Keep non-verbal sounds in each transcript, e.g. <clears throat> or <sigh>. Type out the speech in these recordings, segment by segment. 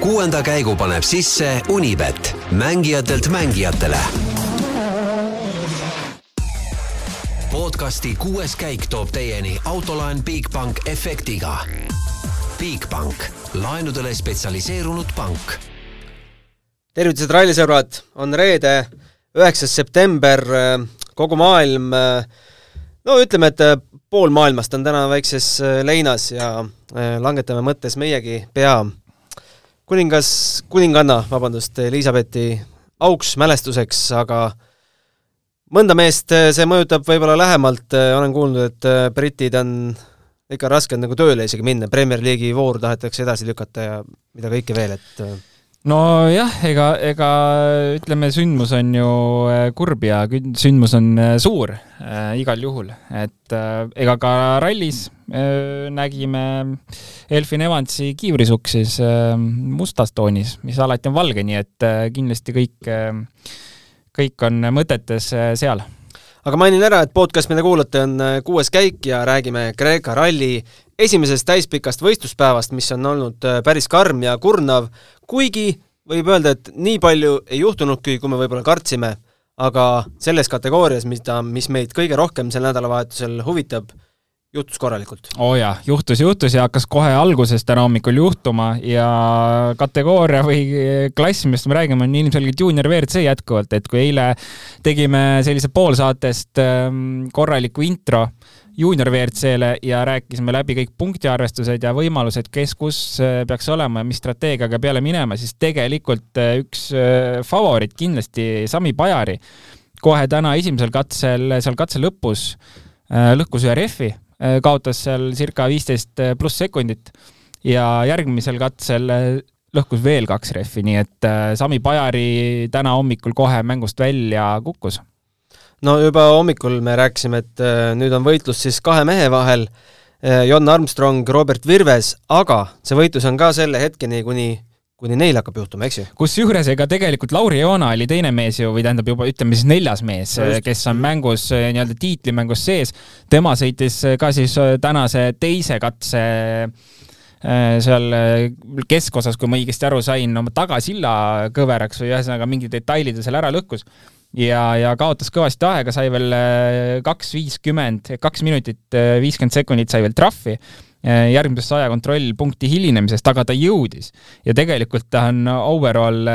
kuuenda käigu paneb sisse Unibet, mängijatelt mängijatele. podcasti kuues käik toob teieni autolaen Bigbank efektiga. Bigbank, laenudele spetsialiseerunud pank. tervitused, rallisõbrad, on reede, üheksas september, kogu maailm, no ütleme, et pool maailmast on täna väikses leinas ja langetame mõttes meiegi pea kuningas, kuninganna, vabandust, Elizabethi auks mälestuseks, aga mõnda meest see mõjutab võib-olla lähemalt, olen kuulnud, et britid on ikka raske on nagu tööle isegi minna, Premier League'i voor tahetakse edasi lükata ja mida kõike veel, et nojah, ega, ega ütleme, sündmus on ju äh, kurb ja sündmus on äh, suur äh, igal juhul, et äh, ega ka rallis äh, nägime Elfin Evansi kiivrisuksis äh, mustas toonis, mis alati on valge, nii et äh, kindlasti kõik äh,, kõik on mõtetes äh, seal aga mainin ära, et podcast, mida kuulate, on kuues käik ja räägime Kreeka ralli esimesest täispikast võistluspäevast, mis on olnud päris karm ja kurnav, kuigi võib öelda, et nii palju ei juhtunudki, kui me võib-olla kartsime, aga selles kategoorias, mida, mis meid kõige rohkem sel nädalavahetusel huvitab, juhtus korralikult. oo oh jaa, juhtus, juhtus ja hakkas kohe alguses täna hommikul juhtuma ja kategooria või klass, millest me räägime, on ilmselgelt juunior WRC jätkuvalt, et kui eile tegime sellise poolsaatest ähm, korraliku intro juunior WRC-le ja rääkisime läbi kõik punktiarvestused ja võimalused, kes kus äh, peaks olema ja mis strateegiaga peale minema, siis tegelikult äh, üks äh, favoriit kindlasti Sami Pajari kohe täna esimesel katsel, seal katse lõpus lõhkus ühe rehvi, kaotas seal circa viisteist pluss sekundit. Ja järgmisel katsel lõhkus veel kaks rehvi, nii et Sami Pajari täna hommikul kohe mängust välja kukkus. No juba hommikul me rääkisime, et äh, nüüd on võitlus siis kahe mehe vahel, äh, Jon Armstrong, Robert Virves, aga see võitlus on ka selle hetkeni, kuni kuni neil hakkab juhtuma, eks ju? kusjuures ega tegelikult Lauri Joona oli teine mees ju, või tähendab juba ütleme siis neljas mees, kes on mängus nii-öelda tiitlimängus sees. tema sõitis ka siis tänase teise katse seal keskosas, kui ma õigesti aru sain, oma tagasilla kõveraks või ühesõnaga mingi detaili ta seal ära lõhkus ja, ja kaotas kõvasti aega, sai veel kaks viiskümmend, kaks minutit viiskümmend sekundit sai veel trahvi järgmisest saja kontrollpunkti hilinemisest, aga ta jõudis. ja tegelikult ta on overall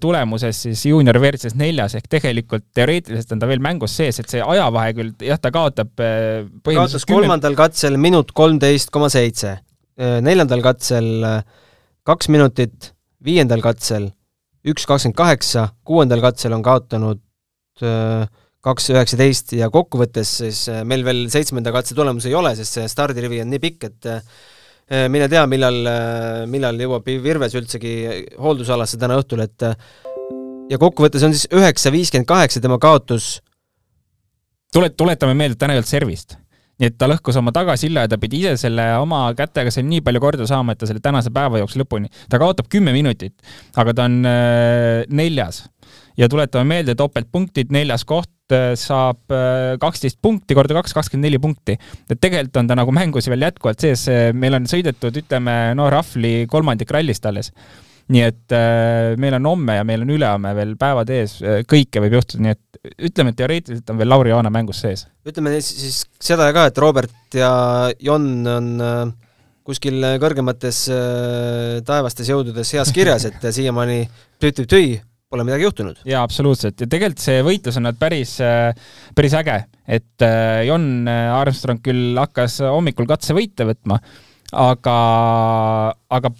tulemuses siis juunior WRC-s neljas, ehk tegelikult teoreetiliselt on ta veel mängus sees, et see ajavahe küll, jah, ta kaotab kaotas kolmandal katsel minut kolmteist koma seitse, neljandal katsel kaks minutit, viiendal katsel üks kakskümmend kaheksa, kuuendal katsel on kaotanud Äh, kaks üheksateist ja kokkuvõttes siis äh, meil veel seitsmenda katse tulemusi ei ole, sest see stardirivi on nii pikk, et äh, mine tea, millal, millal jõuab Virves üldsegi hooldusalasse täna õhtul, et ja kokkuvõttes on siis üheksa viiskümmend kaheksa tema kaotus. tule, tuletame meelde, et täna ei olnud servist nii et ta lõhkus oma tagasilla ja ta pidi ise selle oma kätega seal nii palju korda saama, et ta selle tänase päeva jooksul lõpuni, ta kaotab kümme minutit, aga ta on äh, neljas ja tuletame meelde, topeltpunktid, neljas koht äh, saab äh, kaksteist punkti korda kaks, kakskümmend neli punkti. et tegelikult on ta nagu mängus veel jätkuvalt sees, meil on sõidetud, ütleme, no rahvli kolmandik rallist alles. nii et äh, meil on homme ja meil on ülehomme veel päevad ees, kõike võib juhtuda, nii et ütleme, et teoreetiliselt on veel Lauri Joana mängus sees. ütleme siis seda ka, et Robert ja Jon on kuskil kõrgemates taevastes jõududes heas kirjas, et siiamaani tüü-tüü-tüü pole midagi juhtunud. jaa, absoluutselt ja tegelikult see võitlus on päris, päris äge, et äh, Jon Armstrong küll hakkas hommikul katsevõite võtma, aga, aga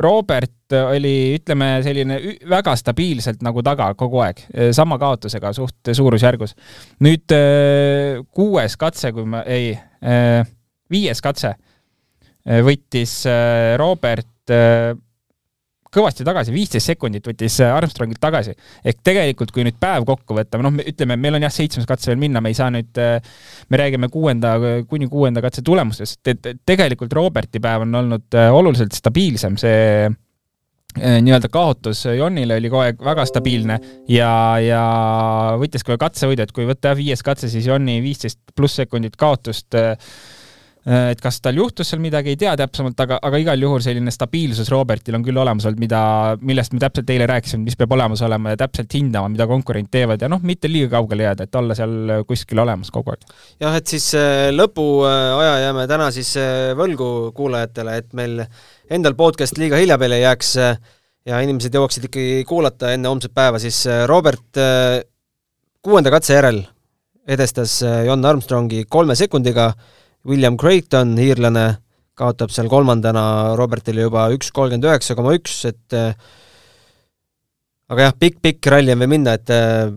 Robert oli, ütleme, selline väga stabiilselt nagu taga kogu aeg, sama kaotusega suht suurusjärgus. nüüd äh, kuues katse, kui ma, ei, äh, viies katse võttis Robert kõvasti tagasi, viisteist sekundit võttis äh, Armstrongilt tagasi. ehk tegelikult, kui nüüd päev kokku võtta, noh, ütleme, meil on jah, seitsmes katse veel minna, me ei saa nüüd, äh, me räägime kuuenda, kuni kuuenda katse tulemustest, et tegelikult Roberti päev on olnud äh, oluliselt stabiilsem, see nii-öelda kaotus Jonile oli kogu aeg väga stabiilne ja, ja võttis ka katsevõidu, et kui võtta viies katse, siis Jonni viisteist pluss sekundit kaotust Äh, et kas tal juhtus seal midagi, ei tea täpsemalt, aga, aga igal juhul selline stabiilsus Robertil on küll olemas olnud, mida, millest me täpselt eile rääkisime, mis peab olemas olema ja täpselt hindama, mida konkurent teevad ja noh, mitte liiga kaugele jääda, et olla seal kuskil olemas kogu aeg. jah, et siis äh, lõpuaja jääme täna siis äh, võlgu kuulajatele, et meil endal podcast liiga hilja peale ei jääks ja inimesed jõuaksid ikkagi kuulata enne homset päeva, siis Robert kuuenda katse järel edestas John Armstrongi kolme sekundiga William Creighton, iirlane, kaotab seal kolmandana Robertile juba üks kolmkümmend üheksa koma üks, et äh, aga jah, pikk-pikk ralli on veel minna, et äh,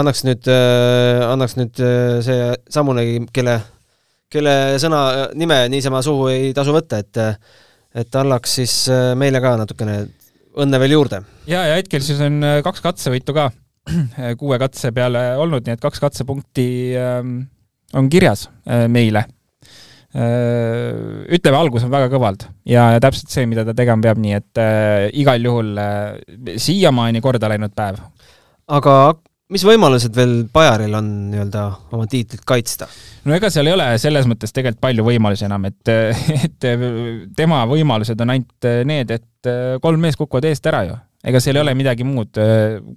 annaks nüüd, äh, annaks nüüd see Samunegi, kelle, kelle sõna, nime niisama suhu ei tasu võtta, et et annaks siis meile ka natukene õnne veel juurde. ja, ja hetkel siis on kaks katsevõitu ka <clears throat> kuue katse peale olnud, nii et kaks katsepunkti ähm, on kirjas äh, meile. Äh, ütleme, algus on väga kõvald ja, ja täpselt see, mida ta tegema peab, nii et äh, igal juhul siiamaani korda läinud päev. aga mis võimalused veel Bajaril on nii-öelda oma tiitlit kaitsta? no ega seal ei ole selles mõttes tegelikult palju võimalusi enam, et, <laughs> et tema võimalused on ainult need, et kolm meest kukuvad eest ära ju ega seal ei ole midagi muud.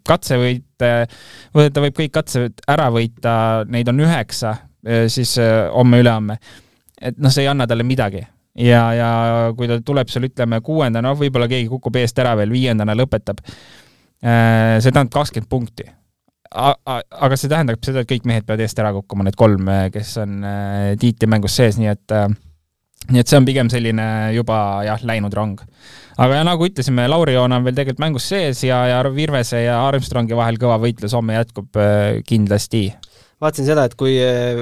katsevõit, ta võib kõik katsed ära võita, neid on üheksa, siis homme-ülehomme. et noh, see ei anna talle midagi. ja, ja kui ta tuleb seal, ütleme, kuuendana, noh, võib-olla keegi kukub eest ära veel, viiendana lõpetab. see tähendab kakskümmend punkti. aga see tähendab seda, et kõik mehed peavad eest ära kukkuma, need kolm, kes on tiitlimängus sees, nii et nii et see on pigem selline juba jah, läinud rong aga ja nagu ütlesime, Lauri Joon on veel tegelikult mängus sees ja, ja Virvese ja Armstrongi vahel kõva võitlus homme jätkub kindlasti. Vaatasin seda, et kui äh,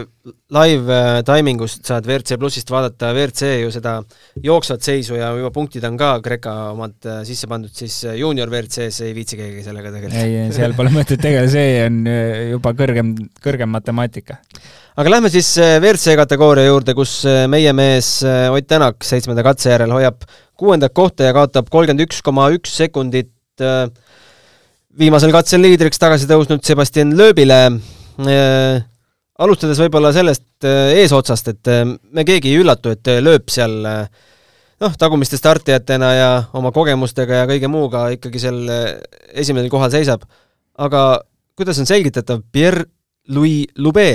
live äh, taimingust saad WRC plussist vaadata WRC ju seda jooksvat seisu ja juba punktid on ka Kreeka omad sisse pandud, siis juunior WRC-s ei viitsi keegi sellega tegeleda. ei, seal pole mõtet tegeleda, see on juba kõrgem, kõrgem matemaatika aga lähme siis WRC kategooria juurde, kus meie mees Ott Tänak seitsmenda katse järel hoiab kuuendat kohta ja kaotab kolmkümmend üks koma üks sekundit viimasel katsel liidriks tagasi tõusnud Sebastian Loebile. Äh, alustades võib-olla sellest äh, eesotsast, et me keegi ei üllatu, et Loeb seal noh, tagumiste startijatena ja oma kogemustega ja kõige muuga ikkagi seal esimesel kohal seisab. aga kuidas on selgitatav Pierre-Louis Lube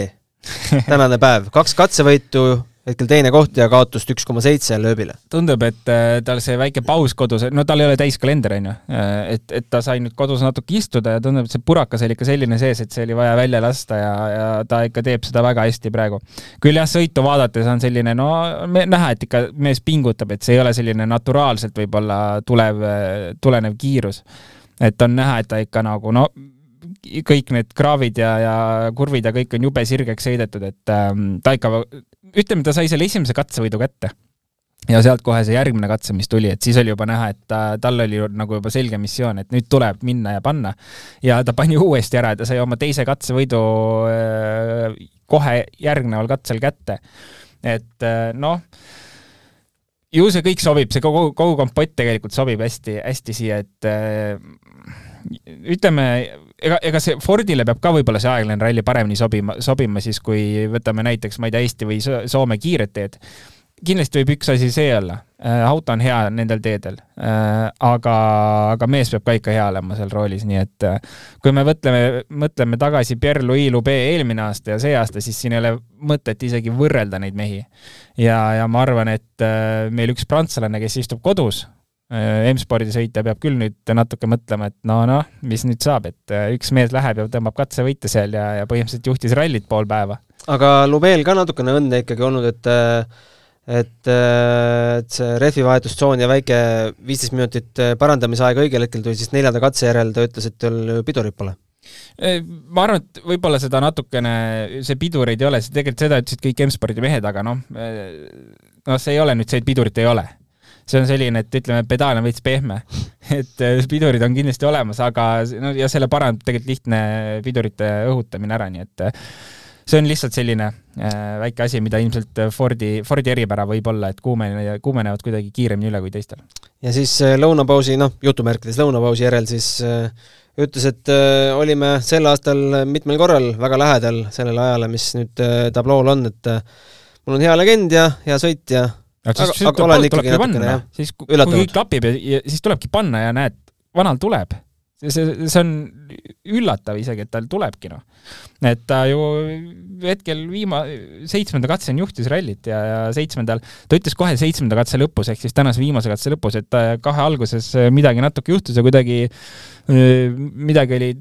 tänane päev, kaks katsevõitu hetkel teine koht ja kaotust üks koma seitse lööbile. tundub, et äh, tal see väike paus kodus, no tal ei ole täiskalender, on ju, äh, et, et ta sai nüüd kodus natuke istuda ja tundub, et see purakas oli ikka selline sees, et see oli vaja välja lasta ja, ja ta ikka teeb seda väga hästi praegu. küll jah, sõitu vaadates on selline, no näha, et ikka mees pingutab, et see ei ole selline naturaalselt võib-olla tulev, tulenev kiirus. et on näha, et ta ikka nagu no kõik need kraavid ja, ja kurvid ja kõik on jube sirgeks sõidetud, et ähm, ta ikka ütleme, ta sai selle esimese katsevõidu kätte ja sealt kohe see järgmine katse, mis tuli, et siis oli juba näha, et ta, tal oli nagu juba selge missioon, et nüüd tuleb minna ja panna. ja ta pani uuesti ära ja ta sai oma teise katsevõidu äh, kohe järgneval katsel kätte. et äh, noh, ju see kõik sobib, see kogu, kogu kompott tegelikult sobib hästi, hästi siia, et äh, ütleme, ega, ega see Fordile peab ka võib-olla see aeglane ralli paremini sobima, sobima siis, kui võtame näiteks, ma ei tea, Eesti või Soome kiired teed. kindlasti võib üks asi see olla, äh, auto on hea nendel teedel, äh, aga, aga mees peab ka ikka hea olema seal roolis, nii et äh, kui me mõtleme, mõtleme tagasi Pierre-Louis Lube eelmine aasta ja see aasta, siis siin ei ole mõtet isegi võrrelda neid mehi. ja, ja ma arvan, et meil üks prantslane, kes istub kodus, M-spordi sõitja peab küll nüüd natuke mõtlema, et no noh, mis nüüd saab, et äh, üks mees läheb ja tõmbab katsevõite seal ja, ja põhimõtteliselt juhtis rallit pool päeva. aga Lubeel ka natukene õnne ikkagi olnud, et et, et see rehvi vahetustsoon ja väike viisteist minutit parandamisaeg õigel hetkel tuli siis neljanda katse järel, ta ütles, et tal pidurit pole äh, ma arvan, et võib-olla seda natukene, see pidureid ei ole, tegelikult seda ütlesid kõik M-spordi mehed, aga noh, noh, see ei ole nüüd see, et pidurit ei ole see on selline, et ütleme, pedaal on veits pehme <laughs> et äh, pidurid on kindlasti olemas, aga no ja selle parandab tegelikult lihtne pidurite õhutamine ära, nii et äh, see on lihtsalt selline äh, väike asi, mida ilmselt Fordi, Fordi eripära võib olla, et kuumene, kuumenevad kuidagi kiiremini üle kui teistel. ja siis lõunapausi, noh, jutumärkides lõunapausi järel siis ütles, et olime sel aastal mitmel korral väga lähedal sellele ajale, mis nüüd tablool on, et mul on hea legend ja hea sõit ja aga, aga, olen ikkagi natukene jah, siis kui, üllatunud. kõik klapib ja, ja siis tulebki panna ja näed, vanal tuleb. see, see, see on üllatav isegi, et tal tulebki noh. et ta ju hetkel viima-, seitsmenda katseni juhtis rallit ja, ja seitsmendal, ta ütles kohe seitsmenda katse lõpus, ehk siis tänase viimase katse lõpus, et kahe alguses midagi natuke juhtus ja kuidagi midagi oli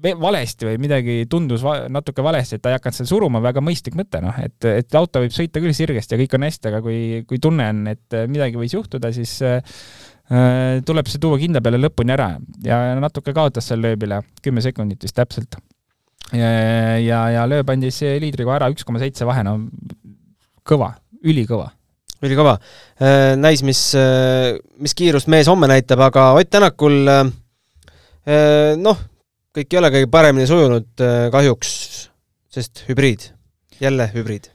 valesti või midagi tundus va natuke valesti, et ta ei hakanud seal suruma, väga mõistlik mõte, noh, et, et auto võib sõita küll sirgesti ja kõik on hästi, aga kui, kui tunne on, et midagi võis juhtuda, siis äh, tuleb see tuua kinda peale lõpuni ära ja natuke kaotas seal lööbile, kümme sekundit vist täpselt. ja, ja, ja lööb andis liidriga ära üks koma seitse vahe, no kõva, ülikõva ülikõva. Näis, mis, mis kiirust mees homme näitab, aga Ott Tänakul noh, kõik ei ole kõige paremini sujunud äh, kahjuks, sest hübriid, jälle hübriid.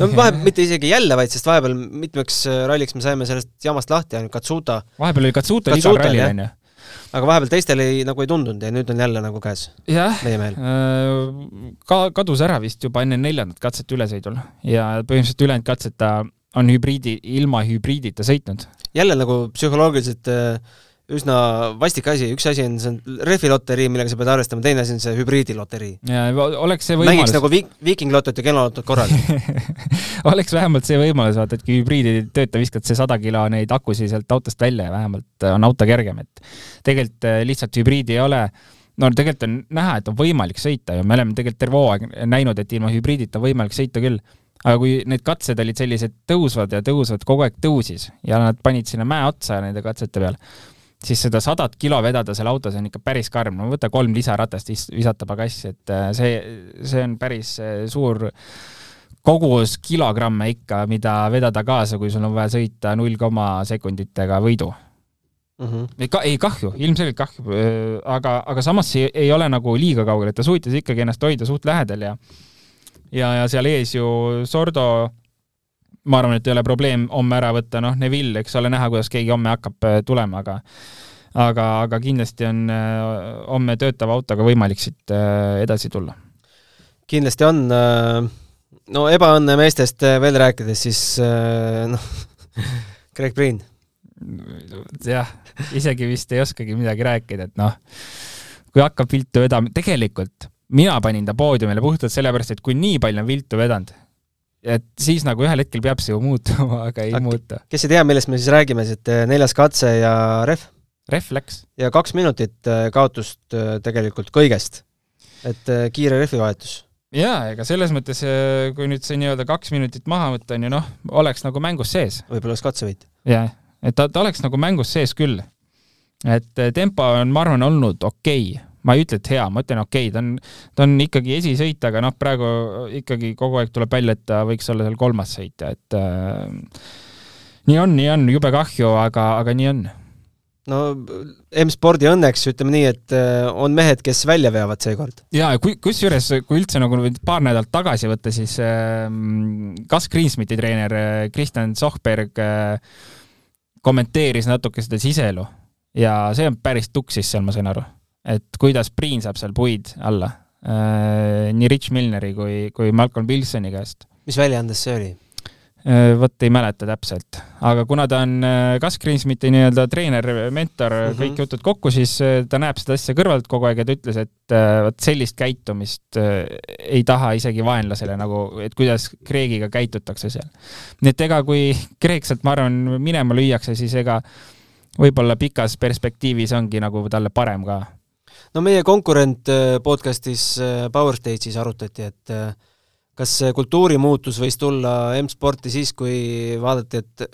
no <laughs> vahepeal mitte isegi jälle, vaid sest vahepeal mitmeks äh, ralliks me saime sellest jamast lahti, ainult Katsuta. vahepeal oli Katsuta igal rallil, on ju aga vahepeal teistel ei, nagu ei tundunud ja nüüd on jälle nagu käes. jah, meie mehel. Äh, ka kadus ära vist juba enne neljandat katset ülesõidul ja põhimõtteliselt ülejäänud katset ta on hübriidi, ilma hübriidita sõitnud. jälle nagu psühholoogiliselt äh, üsna vastik asi, üks asi on see rehviloterii, millega sa pead arvestama, teine asi on see hübriidiloterii. ja oleks see võimalus mängiks nagu vi-, viikinglotot ja kelalotot korraga <laughs> oleks vähemalt see võimalus, vaata, et kui hübriidi ei tööta, viskad see sada kilo neid akusid sealt autost välja ja vähemalt on auto kergem, et tegelikult äh, lihtsalt hübriidi ei ole no tegelikult on näha, et on võimalik sõita ja me oleme tegelikult terve hooaeg näinud, et ilma hübriidita on võimalik sõita küll. aga kui need katsed olid sellised tõusvad ja tõusvad, kogu aeg tõusis ja nad panid sinna mäe otsa nende katsete peal, siis seda sadat kilo vedada seal autos on ikka päris karm, no võta kolm lisaratast, visata pagassi, et äh, see, see on päris äh, suur kogus kilogramme ikka, mida vedada kaasa, kui sul on vaja sõita null koma sekunditega võidu mm. -hmm. ei, ka, ei kahju, ilmselgelt kahju, äh, aga, aga samas see ei ole nagu liiga kaugel, et ta suutis ikkagi ennast hoida suht lähedal ja ja, ja seal ees ju Sordo ma arvan, et ei ole probleem homme ära võtta, noh, Neville, eks ole näha, kuidas keegi homme hakkab äh, tulema, aga aga, aga kindlasti on äh, homme töötava autoga võimalik siit äh, edasi tulla. kindlasti on, no ebaõnne meestest veel rääkides, siis noh, <laughs> Greg Priin. jah, isegi vist ei oskagi midagi rääkida, et noh, kui hakkab viltu vedama, tegelikult mina panin ta poodiumile puhtalt sellepärast, et kui nii palju on viltu vedanud, et siis nagu ühel hetkel peab see ju muutuma, <laughs> aga ei aga muutu. kes ei tea, millest me siis räägime, siis et eh, neljas katse ja ref. ref läks. ja kaks minutit eh, kaotust eh, tegelikult kõigest. et kiire refivahetus. jaa, ega selles mõttes, kui nüüd see nii-öelda kaks minutit maha võtta, on ju noh, oleks nagu mängus sees. võib-olla oleks katsevõit. jah, et ta, ta oleks nagu mängus sees küll. et tempo on, ma arvan, olnud okei okay ma ei ütle, et hea, ma ütlen okei okay,, ta on, ta on ikkagi esisõit, aga noh, praegu ikkagi kogu aeg tuleb välja, et ta võiks olla seal kolmas sõitja, et äh, nii on, nii on, jube kahju, aga, aga nii on. no M-spordi õnneks ütleme nii, et äh, on mehed, kes välja veavad seekord. ja kui, kusjuures, kui üldse nagu paar nädalat tagasi võtta, siis äh, Gus Greensmiti treener äh, Kristjan Sohberg äh, kommenteeris natuke seda siselu ja see on päris tuksis seal, ma sain aru et kuidas Priin saab seal puid alla äh, nii Rich Milneri kui, kui Malcolm Wilsoni käest. mis väljaandes see oli? Äh, vot ei mäleta täpselt, aga kuna ta on äh, Gus Greensmiti nii-öelda treener, mentor mm, -hmm. kõik jutud kokku, siis ta näeb seda asja kõrvalt kogu aeg ja ta ütles, et vot sellist käitumist ei taha isegi vaenlasele nagu, et kuidas Kreegiga käitutakse seal. nii et ega kui Kreek sealt, ma arvan, minema lüüakse, siis ega võib-olla pikas perspektiivis ongi nagu talle parem ka no meie konkurent äh, podcastis äh, Power Stage'is arutati, et äh, kas kultuurimuutus võis tulla M-sporti siis, kui vaadati, et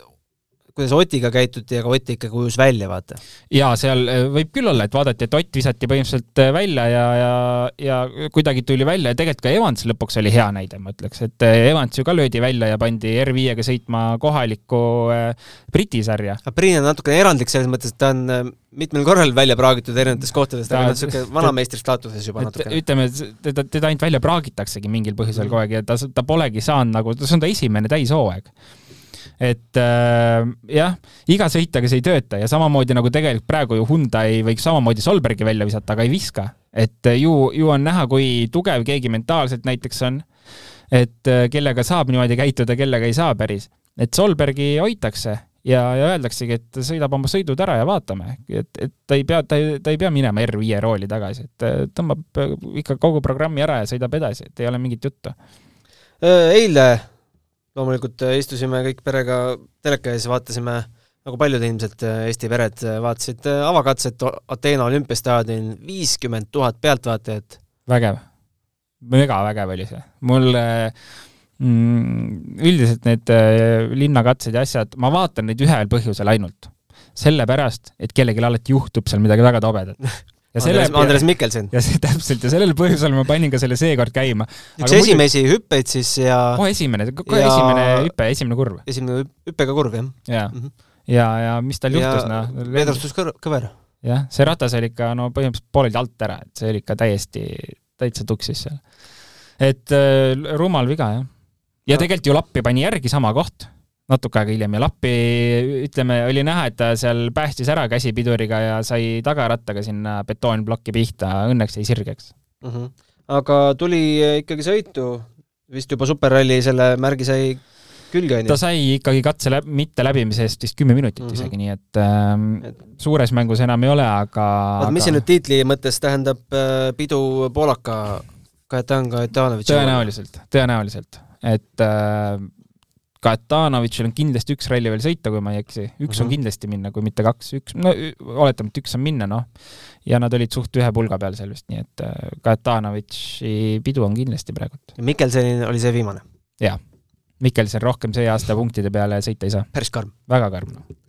kuidas Otiga käituti, aga Ott ikka kujus välja, vaata. jaa, seal äh, võib küll olla, et vaadati, et Ott visati põhimõtteliselt äh, välja ja, ja, ja kuidagi tuli välja ja tegelikult ka Evans lõpuks oli hea näide, ma ütleks, et äh, Evans ju ka löödi välja ja pandi R5-ga sõitma kohalikku Briti sarja. Priin on natukene erandlik selles mõttes, et ta on mitmel korral välja praagitud erinevates kohtades, ta on niisugune vanameistri staatuses juba natukene. ütleme, teda, teda ainult välja praagitaksegi mingil põhjusel mm. kogu aeg ja ta, ta polegi saanud nagu, see on ta esimene täishooaeg et äh, jah, iga sõit aga see ei tööta ja samamoodi nagu tegelikult praegu ju Hyundai võiks samamoodi Solbergi välja visata, aga ei viska. et äh, ju, ju on näha, kui tugev keegi mentaalselt näiteks on et äh, kellega saab niimoodi käituda, kellega ei saa päris. et Solbergi hoitakse ja, ja öeldaksegi, et sõidab oma sõidud ära ja vaatame, et, et ta ei pea, ta ei, ta ei pea minema R5 rooli tagasi, et äh, tõmbab ikka kogu programmi ära ja sõidab edasi, et ei ole mingit juttu. eile loomulikult istusime kõik perega teleka ees, vaatasime nagu paljud ilmselt Eesti pered vaatasid avakatset Ateena olümpiastaadionil, viiskümmend tuhat pealtvaatajat. vägev, megavägev oli see. mul mm, üldiselt need linnakatsed ja asjad, ma vaatan neid ühel põhjusel ainult. sellepärast, et kellelgi alati juhtub seal midagi väga tobedat <laughs> ja selle Andres, Andres Mikkelson. ja see täpselt, ja sellel põhjusel ma panin ka selle seekord käima. üks esimesi muidu... hüppeid siis ja kohe esimene, kohe ja... esimene hüpe, esimene kurv. esimene hüppega kurv, jah. jaa mm. -hmm. ja, ja mis tal juhtus, noh. vedrustus kõver. jah, see ratas oli ikka no põhimõtteliselt pooleldi alt ära, et see oli ikka täiesti, täitsa tuksis seal. et äh, rumal viga, jah. ja tegelikult ju Lappi pani järgi sama koht natuke aega hiljem ja Lappi, ütleme, oli näha, et ta seal päästis ära käsipiduriga ja sai tagarattaga sinna betoonplokki pihta, õnneks jäi sirgeks mm. -hmm. aga tuli ikkagi sõitu, vist juba Superralli selle märgi sai külge, on ju? ta sai ikkagi katse läb-, mitte läbimise eest vist kümme minutit mm -hmm. isegi, nii et ähm, et... suures mängus enam ei ole, aga oota, mis see nüüd tiitli mõttes tähendab äh, pidu poolaka Kajetan Kajetanovitši tõenäoliselt, tõenäoliselt, et äh, Katanovitšil on kindlasti üks ralli veel sõita, kui ma ei eksi, üks uh -huh. on mhm. kindlasti minna, kui mitte kaks, üks, no oletame, et üks on minna, noh. ja nad olid suht ühe pulga peal seal vist, nii et äh, Katanovitši pidu on kindlasti praegu. ja Mikkelsenil oli see viimane? jaa. Mikkelsen rohkem see aasta punktide peale sõita ei saa. päris karm? väga karm, noh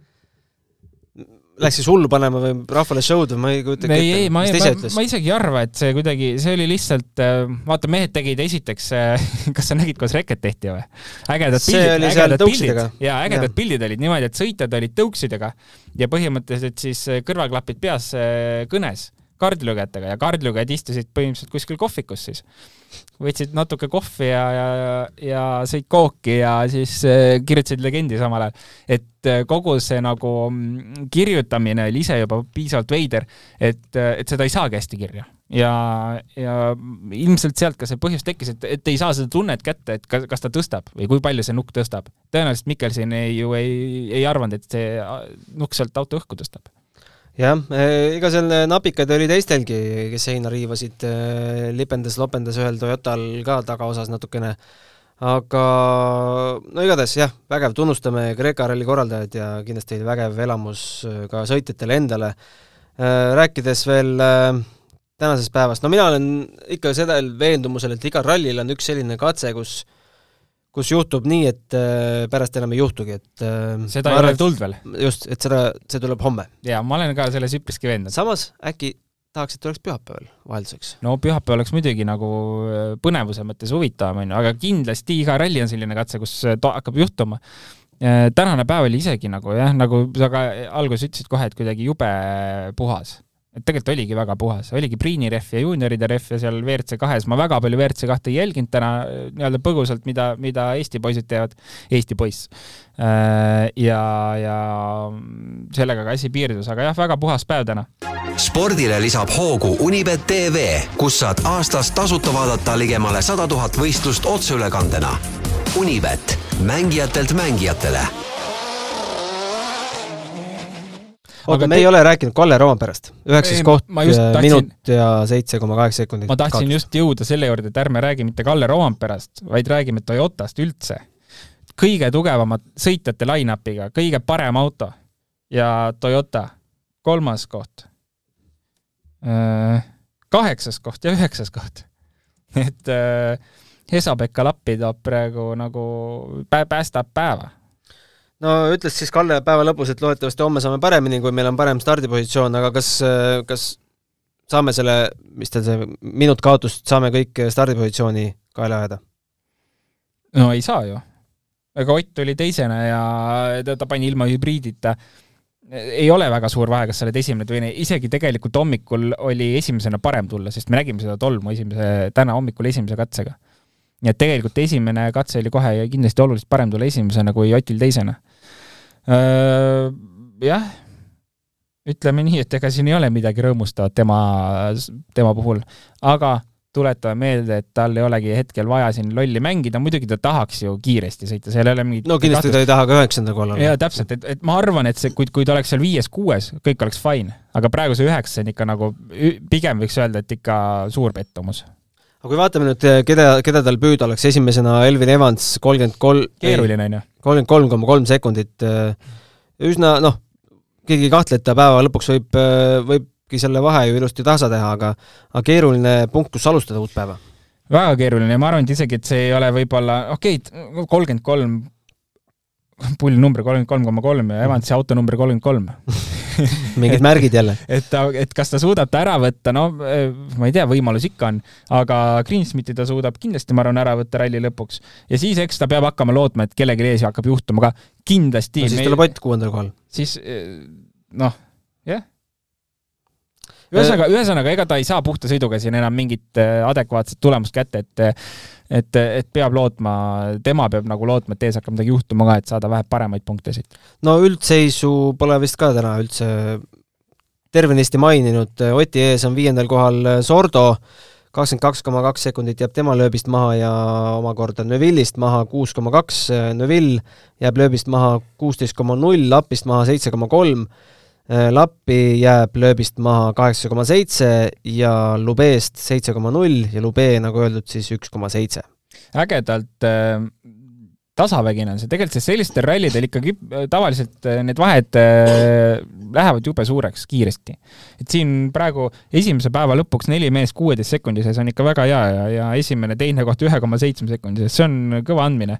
läks siis hullu panema või rahvale show'd või ma ei kujuta ette. ei, ma, ma, ma isegi ei arva, et see kuidagi, see oli lihtsalt, äh, vaata, mehed tegid esiteks, äh, <laughs> kas sa nägid, kuidas reket tehti või? ägedad pildid, ägedad pildid ja ägedad ja. pildid olid niimoodi, et sõitjad olid tõuksidega ja põhimõtteliselt siis äh, kõrvaklapid peas kõnes kardilugejatega ja kardilugejad istusid põhimõtteliselt kuskil kohvikus siis. võtsid natuke kohvi ja, ja, ja sõid kooki ja siis äh, kirjutasid legendi samal ajal. et äh, kogu see nagu mm, kirjutamine oli ise juba piisavalt veider, et, äh, et seda ei saagi hästi kirja. ja, ja ilmselt sealt ka see põhjus tekkis, et, et ei saa seda tunnet kätte, et kas, kas ta tõstab või kui palju see nukk tõstab. tõenäoliselt Mikkelson ei, ju ei, ei arvanud, et see nukk sealt auto õhku tõstab jah, ega seal napikaid oli teistelgi, kes seina riivasid, lipendas-lopendas ühel Toyotal ka tagaosas natukene, aga no igatahes jah, vägev, tunnustame Kreeka ralli korraldajaid ja kindlasti vägev elamus ka sõitjatele endale. Rääkides veel tänasest päevast, no mina olen ikka sellel veendumusel, et igal rallil on üks selline katse, kus kus juhtub nii, et äh, pärast enam ei juhtugi, et äh, seda ei ole tulnud veel? just, et seda, see tuleb homme. jaa, ma olen ka selles üpriski veendunud. samas äkki tahaks, et oleks pühapäeval vahelduseks? no pühapäev oleks muidugi nagu äh, põnevuse mõttes huvitavam, on ju, aga kindlasti iga ralli on selline katse, kus ta hakkab juhtuma. tänane päev oli isegi nagu jah, nagu sa ka alguses ütlesid kohe, et kuidagi jube puhas et tegelikult oligi väga puhas, oligi Priini rehv ja juunioride rehv ja seal WRC kahes, ma väga palju WRC kahte ei jälginud täna nii-öelda põgusalt, mida, mida Eesti poisid teevad, Eesti poiss. Äh, ja, ja sellega ka asi piirdus, aga jah, väga puhas päev täna. spordile lisab hoogu Unibet tv, kus saad aastas tasuta vaadata ligemale sada tuhat võistlust otseülekandena. Unibet, mängijatelt mängijatele oota, me te... ei ole rääkinud Kalle Roomperest. üheksas koht, äh, tahtsin... minut ja seitse koma kaheksa sekundit. ma tahtsin kaotust. just jõuda selle juurde, et ärme räägi mitte Kalle Roomperest, vaid räägime Toyotast üldse. kõige tugevama sõitjate line-up'iga, kõige parem auto ja Toyota kolmas koht, äh, kaheksas koht ja üheksas koht. <laughs> et äh, Hesa-Pekka Lappi toob praegu nagu, päästab päeva no ütles siis Kalle päeva lõpus, et loodetavasti homme saame paremini, kui meil on parem stardipositsioon, aga kas, kas saame selle, mis teil see minut kaotust, saame kõik stardipositsiooni kaela ajada? no ei saa ju. ega Ott oli teisena ja ta, ta pani ilma hübriidita. ei ole väga suur vahe, kas sa oled esimene või teine, isegi tegelikult hommikul oli esimesena parem tulla, sest me nägime seda tolmu esimese, täna hommikul esimese katsega nii et tegelikult esimene katse oli kohe kindlasti oluliselt parem tulla esimesena kui Otil teisena jah, ütleme nii, et ega siin ei ole midagi rõõmustavat tema, tema puhul, aga tuletame meelde, et tal ei olegi hetkel vaja siin lolli mängida, muidugi ta tahaks ju kiiresti sõita, seal ei ole mingit no kindlasti ta ei taha ka üheksanda kohal olla. jaa, täpselt, et, et ma arvan, et see, kui, kui ta oleks seal viies-kuues, kõik oleks fine, aga praegu see üheksas on ikka nagu, pigem võiks öelda, et ikka suur pettumus aga kui vaatame nüüd, keda, keda tal püüda oleks, esimesena Elvin Evans, kolmkümmend kolm keeruline, on ju. kolmkümmend kolm koma kolm sekundit, üsna noh, keegi ei kahtle, et ta päeva lõpuks võib, võib võibki selle vahe ju ilusti tasa teha, aga aga keeruline punkt, kus alustada uut päeva? väga keeruline ja ma arvan, et isegi, et see ei ole võib-olla, okei okay,, kolmkümmend kolm, <laughs> pull number kolmkümmend kolm koma kolm ja Evansi auto number kolmkümmend kolm <laughs> mingid märgid jälle. <laughs> et ta, et kas ta suudab ta ära võtta, no ma ei tea, võimalus ikka on, aga Greensmiti ta suudab kindlasti, ma arvan, ära võtta ralli lõpuks. ja siis eks ta peab hakkama lootma, et kellelgi ees hakkab juhtuma ka, kindlasti. no siis tuleb Ott kuuendal kohal. siis noh, jah ühesõnaga, ühesõnaga, ega ta ei saa puhta sõiduga siin enam mingit äh, adekvaatset tulemust kätte, et et, et peab lootma, tema peab nagu lootma, et ees hakkab midagi juhtuma ka, et saada vähe paremaid punkte siit. no üldseisu pole vist ka täna üldse tervenisti maininud, Oti ees on viiendal kohal Sordo, kakskümmend kaks koma kaks sekundit jääb tema lööbist maha ja omakorda Neuvillist maha kuus koma kaks, Neuvill jääb lööbist maha kuusteist koma null, Lapist maha seitse koma kolm. Äh, Lappi jääb lööbist maha kaheksa koma seitse ja Lubeest seitse koma null ja Lube, nagu öeldud, siis üks koma seitse. ägedalt äh, tasavägine on see, tegelikult see sellistel rallidel ikkagi äh, tavaliselt äh, need vahed äh, lähevad jube suureks kiiresti. et siin praegu esimese päeva lõpuks neli meest kuueteist sekundi sees on ikka väga hea ja, ja esimene, teine koht ühe koma seitsme sekundi sees, see on kõva andmine.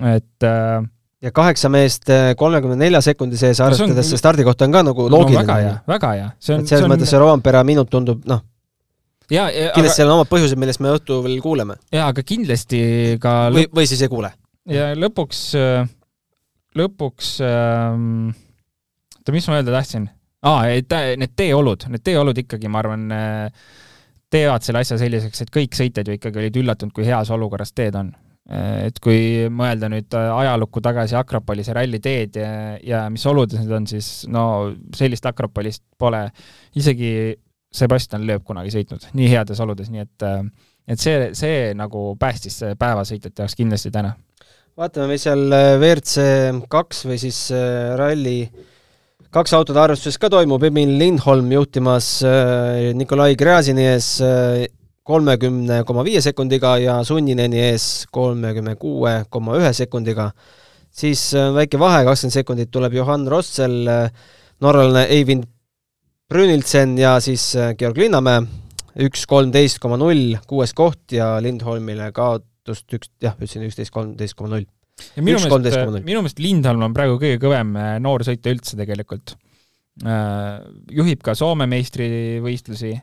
et äh, ja kaheksa meest eh, kolmekümne nelja sekundi sees, arvestades see stardikoht on ka nagu loogiline no,. väga hea, väga hea. et selles on... mõttes see Rovanpera minut tundub noh, kindlasti aga... seal on omad põhjused, millest me õhtul veel kuuleme. jaa, aga kindlasti ka lõp... või, või siis ei kuule. ja lõpuks, lõpuks ähm,, oota, mis ma öelda tahtsin? aa, et need teeolud, need teeolud ikkagi, ma arvan, teevad selle asja selliseks, et kõik sõitjad ju ikkagi olid üllatunud, kui heas olukorras teed on et kui mõelda nüüd ajalukku tagasi Akropolise ralliteed ja, ja mis oludes need on, siis no sellist Akropolist pole isegi Sebastian Loeb kunagi sõitnud nii heades oludes, nii et et see, see nagu päästis päevasõitjate jaoks kindlasti täna. vaatame, mis seal WRC kaks või siis äh, ralli kaks autode arvestuses ka toimub, Emil Lindholm juhtimas äh, Nikolai Gräzini ees äh, kolmekümne koma viie sekundiga ja Sunnineni ees kolmekümne kuue koma ühe sekundiga. siis äh, väike vahe, kakskümmend sekundit tuleb Johan Rossel, äh, norralane Eivind Brünildsen ja siis äh, Georg Linnamäe, üks kolmteist koma null, kuues koht ja Lindholmile kaotust üks, jah, ütlesin üksteist kolmteist koma null. ja minu meelest, minu meelest Lindholm on praegu kõige kõvem noorsõitja üldse tegelikult. juhib ka Soome meistrivõistlusi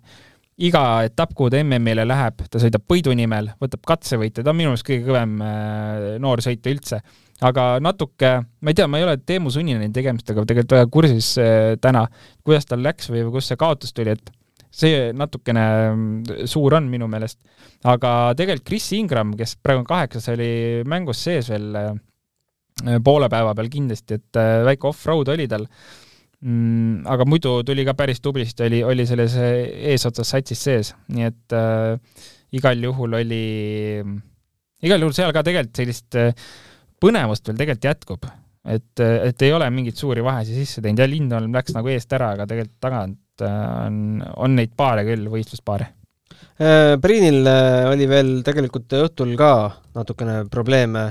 iga etapp, kuhu ta MM-ile läheb, ta sõidab Põidu nimel, võtab katsevõite, ta on minu meelest kõige kõvem äh, noor sõitja üldse. aga natuke, ma ei tea, ma ei ole Teemu Sunnini tegemistega tegelikult väga kursis äh, täna, kuidas tal läks või kust see kaotus tuli, et see natukene mm, suur on minu meelest. aga tegelikult Chris Ingram, kes praegu on kaheksas, oli mängus sees veel äh, poole päeva peal kindlasti, et väike off-road oli tal mm,. aga muidu tuli ka päris tublisti, oli, oli selles eesotsas satsis sees, nii et äh, igal juhul oli, igal juhul seal ka tegelikult sellist äh, põnevust veel tegelikult jätkub. et, et ei ole mingeid suuri vahesid sisse teinud ja Lindholm läks nagu eest ära, aga tegelikult tagant äh, on, on neid paare küll, võistluspaare. Äh, Priinil äh, oli veel tegelikult õhtul ka natukene probleeme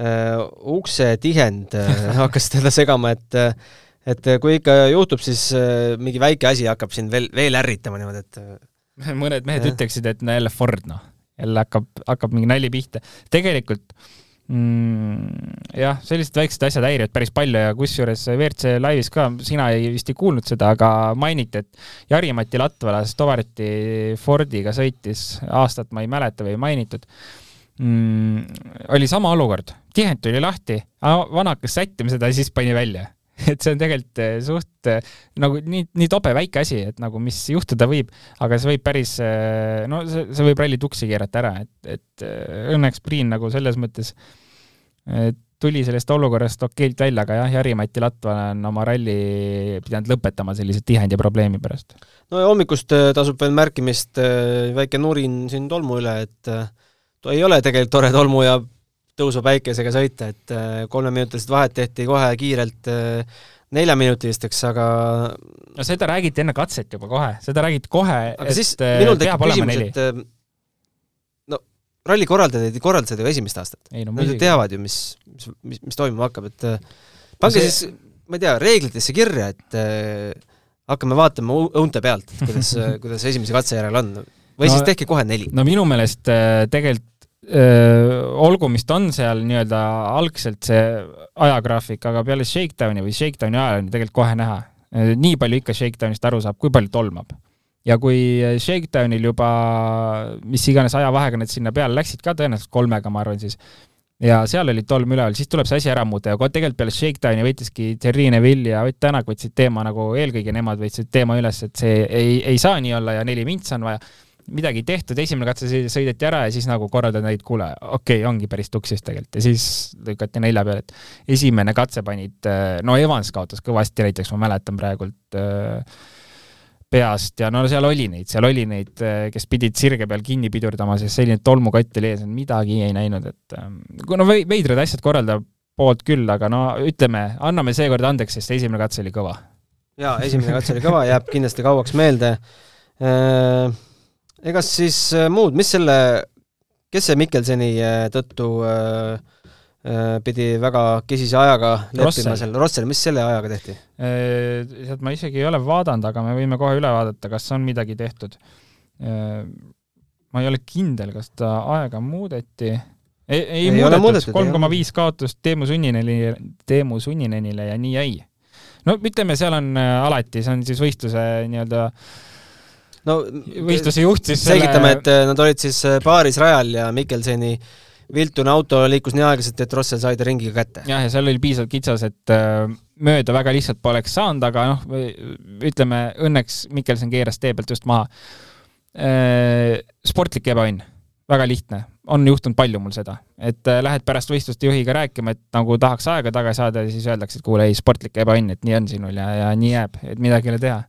ukse tihend hakkas teda segama, et et äh, kui ikka juhtub, siis äh, mingi väike asi hakkab sind veel, veel ärritama niimoodi, et äh, <laughs> mõned mehed ja. ütleksid, et no jälle Ford, noh. jälle hakkab, hakkab mingi nali pihta. tegelikult mm, jah, sellised väiksed asjad häirivad päris palju ja kusjuures WRC laivis ka, sina ei, vist ei kuulnud seda, aga mainiti, et Jari-Mati Latvala Stovarti Fordiga sõitis, aastat ma ei mäleta või ei mainitud mm,, oli sama olukord, tihend tuli lahti, vana hakkas sättima seda ja siis pani välja <laughs> et see on tegelikult eh, suht eh, nagu nii, nii tobe väike asi, et nagu mis juhtuda võib, aga see võib päris, eh, no see, see võib ralli tuksi keerata ära, et, et õnneks Priin nagu selles mõttes, tuli sellest olukorrast okeilt välja, aga jah, Jari-Mati Latva on oma ralli pidanud lõpetama sellise tihendi probleemi pärast. no ja hommikust äh, tasub veel märkimist äh, väike nurin siin tolmu üle, et äh, ei ole tegelikult tore tolmu ja tõusva päikesega sõita, et kolmeminutilised vahed tehti kohe kiirelt neljaminutilisteks, aga no seda räägiti enne katset juba kohe, seda räägiti kohe, et siis minul tekib küsimus, et ralli korraldajad ei korralda seda ju esimest aastat. No, Nad teavad ju, mis, mis, mis, mis toimuma hakkab, et äh, pange see... siis, ma ei tea, reeglitesse kirja, et äh, hakkame vaatama õunte pealt, kuidas <laughs> kuidas esimese katse järel on. või no, siis tehke kohe neli. no minu meelest äh, tegelikult äh, olgu, mis ta on seal nii-öelda algselt see ajagraafik, aga peale Shakedowni või Shakedowni ajal on tegelikult kohe näha. Äh, nii palju ikka Shakedownist aru saab, kui palju tolmab ja kui Shakedownil juba mis iganes ajavahega need sinna peale läksid ka tõenäoliselt kolmega, ma arvan siis, ja seal oli tolm üleval, siis tuleb see asi ära muuta ja tegelikult peale Shakedowni võttiski Thierry Neville ja Ott Tänak võtsid teema nagu, eelkõige nemad võtsid teema üles, et see ei, ei saa nii olla ja neli mintsa on vaja. Midagi tehtud, esimene katse sõideti ära ja siis nagu korraldada neid, kuule, okei okay,, ongi päris tuksis tegelikult ja siis lükati nelja peale, et esimene katse panid, no Evans kaotas kõvasti näiteks, ma mäletan praegult äh, peast ja no seal oli neid, seal oli neid, eh, kes pidid sirge peal kinni pidurdama, sest selline tolmukott oli ees, midagi ei näinud, et eh, kui no veidrad asjad korraldab poolt küll, aga no ütleme, anname seekord andeks, sest esimene katse oli kõva. jaa, esimene katse oli kõva, jääb kindlasti kauaks meelde. Ega siis muud, mis selle, kes see Mikkelseni tõttu äh, Äh, pidi väga kesise ajaga leppima seal, Rossel, mis selle ajaga tehti? Äh, sealt ma isegi ei ole vaadanud, aga me võime kohe üle vaadata, kas on midagi tehtud. Äh, ma ei ole kindel, kas ta aega muudeti. ei, ei, ei muudetud, kolm koma viis kaotust Teemu Sunninenile, Teemu Sunninenile ja nii jäi. no ütleme, seal on alati, see on siis võistluse nii-öelda no võistluse juht siis selgitame selle..., et nad olid siis paaris rajal ja Mikkelseni äh, viltune auto liikus nii aeglaselt, et Rossel sai ta ringiga kätte. jah, ja seal oli piisavalt kitsas, et äh, mööda väga lihtsalt poleks saanud, aga noh, ütleme õnneks Mikkelson keeras tee pealt just maha. Äh, sportlik ebaõnn, väga lihtne, on juhtunud palju mul seda, et äh, lähed pärast võistluste juhiga rääkima, et nagu tahaks aega tagasi saada ja siis öeldakse, et kuule, ei, sportlik ebaõnn, et nii on sinul ja, ja nii jääb, et midagi ei ole teha.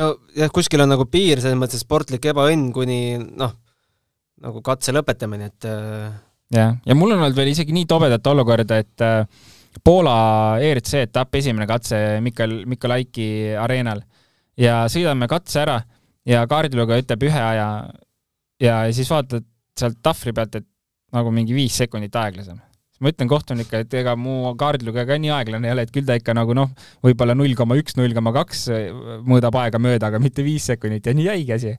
No jah, kuskil on nagu piir selles mõttes sportlik ebaõnn kuni noh, nagu katse lõpetamine, et jah, ja mul on olnud veel isegi nii tobedat olukorda, et äh, Poola ERC etapp, esimene katse Mikkel, Mikkolaiki areenal. Ja sõidame katse ära ja kaardilugeja ütleb ühe aja ja siis vaatad sealt tahvli pealt, et nagu mingi viis sekundit aeglasem ma ütlen kohtunikele, et ega mu kaardilugeja ka nii aeglane ei ole, et küll ta ikka nagu noh, võib-olla null koma üks, null koma kaks mõõdab aega mööda, aga mitte viis sekundit ja nii jäigi asi.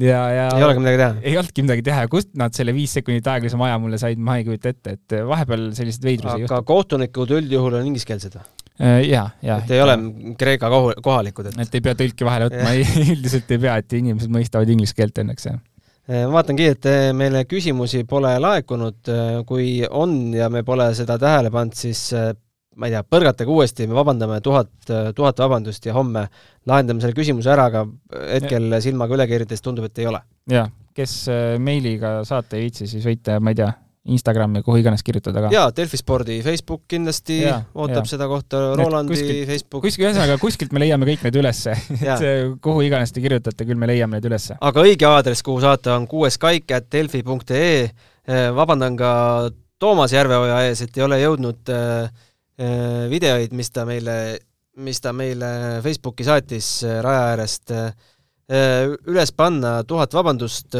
ja, ja ei olegi midagi teha? ei olnudki midagi teha ja kust nad selle viis sekundit aeglasema aja mulle said, ma ei kujuta ette, et vahepeal selliseid veidrusi aga kohtunikud üldjuhul on ingliskeelsed või? Äh, ja, ja. et ei ole Kreeka kohalikud, et et ei pea tõlki vahele võtma, üldiselt ei pea, et inimesed mõistavad inglise keelt õnneks, jah Äh, ma vaatan kiirelt, meile küsimusi pole laekunud, äh, kui on ja me pole seda tähele pannud, siis äh, ma ei tea, põrgatage uuesti, me vabandame tuhat, tuhat vabandust ja homme lahendame selle küsimuse ära, aga hetkel silmaga üle keerides tundub, et ei ole. jah, kes meiliga saata ei viitsi, siis võite, ma ei tea, Instagrami, kuhu iganes kirjutada ka. jaa, Delfi spordi Facebook kindlasti ja, ootab ja. seda kohta, Rolandi kuskil, Facebook. kuskil, ühesõnaga kuskilt me leiame kõik need ülesse <laughs> et kuhu iganes te kirjutate, küll me leiame need ülesse. aga õige aadress, kuhu saata, on kuueskaik.delfi.ee. Eh, vabandan ka Toomas Järveoja ees, et ei ole jõudnud äh, videoid, mis ta meile, mis ta meile Facebooki saatis raja äärest üles panna, tuhat vabandust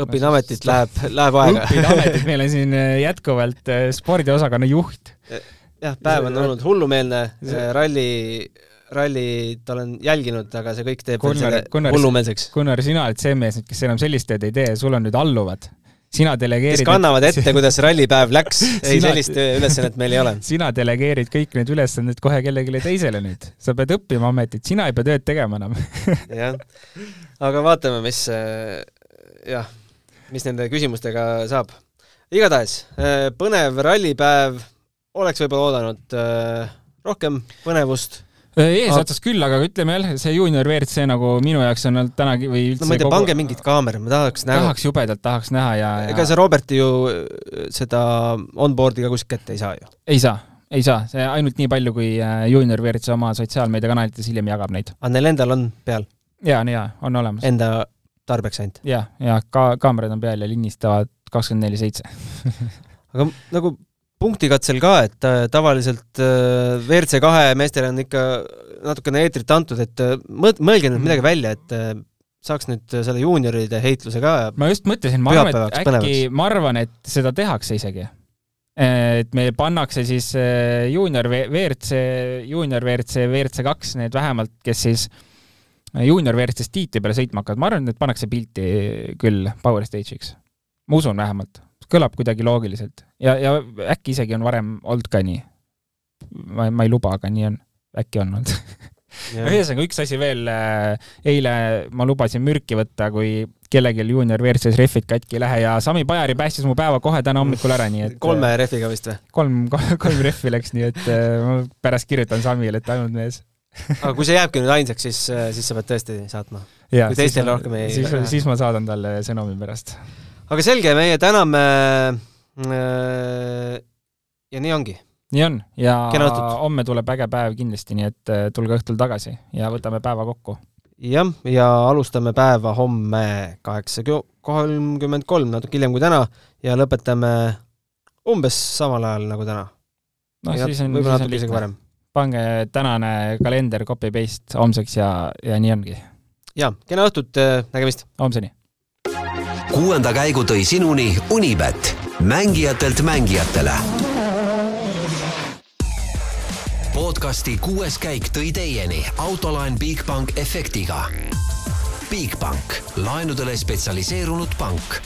õpin ametit, läheb, läheb aega. õpin ametit, meil on siin äh, jätkuvalt äh, spordiosakonna juht. jah, päev on olnud hullumeelne, ralli, rallit olen jälginud, aga see kõik teeb Gunnar, selle hullumeelseks. Gunnar, sina oled see mees nüüd, kes enam sellist tööd ei tee, sul on nüüd alluvad sina delegeerid kes kannavad ette, <laughs> kuidas rallipäev läks, ei sina... sellist ülesannet meil ei ole. <laughs> sina delegeerid kõik need ülesanded kohe kellelegi teisele nüüd. sa pead õppima ametit, sina ei pea tööd tegema enam <laughs> jah, aga vaatame, mis jah mis nende küsimustega saab. igatahes, äh, põnev rallipäev, oleks võib-olla oodanud äh, rohkem põnevust eesotsas küll, aga ütleme jälle, see juunior WRC nagu minu jaoks on olnud tänagi või üldse no ma ei tea kogu..., pange mingid kaamerad, ma tahaks näha. tahaks jubedalt, tahaks näha ja, ja.... ega see Roberti ju seda onboard'i ka kuskilt kätte ei saa ju? ei saa, ei saa, see ainult nii palju, kui äh, juunior WRC oma sotsiaalmeediakanalites hiljem jagab neid. aga neil endal on peal? jaa, on jaa, on olemas. Enda tarbeks ainult? jah, ja ka kaamerad on peal ja lindistavad kakskümmend neli seitse. <laughs> aga nagu punktikatsel ka, et äh, tavaliselt äh, WRC kahe meestele on ikka natukene eetrit antud, et äh, mõelge nüüd midagi välja, et saaks nüüd selle juunioride heitluse ka ma just mõtlesin, ma arvan, et äkki, ma arvan, et seda tehakse isegi. et meil pannakse siis juunior WRC, juunior WRC, WRC kaks, need vähemalt, kes siis juunior WRC-s tiitli peale sõitma hakkavad, ma arvan, et pannakse pilti küll Power Stage'iks. ma usun vähemalt kõlab kuidagi loogiliselt ja, ja äkki isegi on varem olnud ka nii. ma, ma ei luba, aga nii on, äkki on olnud ühesõnaga üks asi veel, äh, eile ma lubasin mürki võtta, kui kellelgi juunior WRC-s rehvid katki ei lähe ja Sami Pajari päästis mu päeva kohe täna hommikul ära, nii et kolme äh, rehviga vist või? kolm, kolm rehvi läks, nii et äh, ma pärast kirjutan Samile, et ainult mees aga kui see jääbki nüüd ainsaks, siis, siis sa pead tõesti saatma. kui teistel rohkem ei siis, siis ma saadan talle sõnumi pärast aga selge, meie täname äh, ja nii ongi. nii on ja homme tuleb äge päev kindlasti, nii et äh, tulge õhtul tagasi ja võtame päeva kokku. jah, ja alustame päeva homme kaheksa kolmkümmend kolm, natuke hiljem kui täna ja lõpetame umbes samal ajal nagu täna. noh, siis on, siis on lihtne. Pange tänane kalender copy-paste homseks ja, ja nii ongi. ja, kena õhtut, äh, nägemist! homseni! kuuenda käigu tõi sinuni Unibet, mängijatelt mängijatele. podcasti kuues käik tõi teieni autolaen Bigbank efektiga. Bigbank, laenudele spetsialiseerunud pank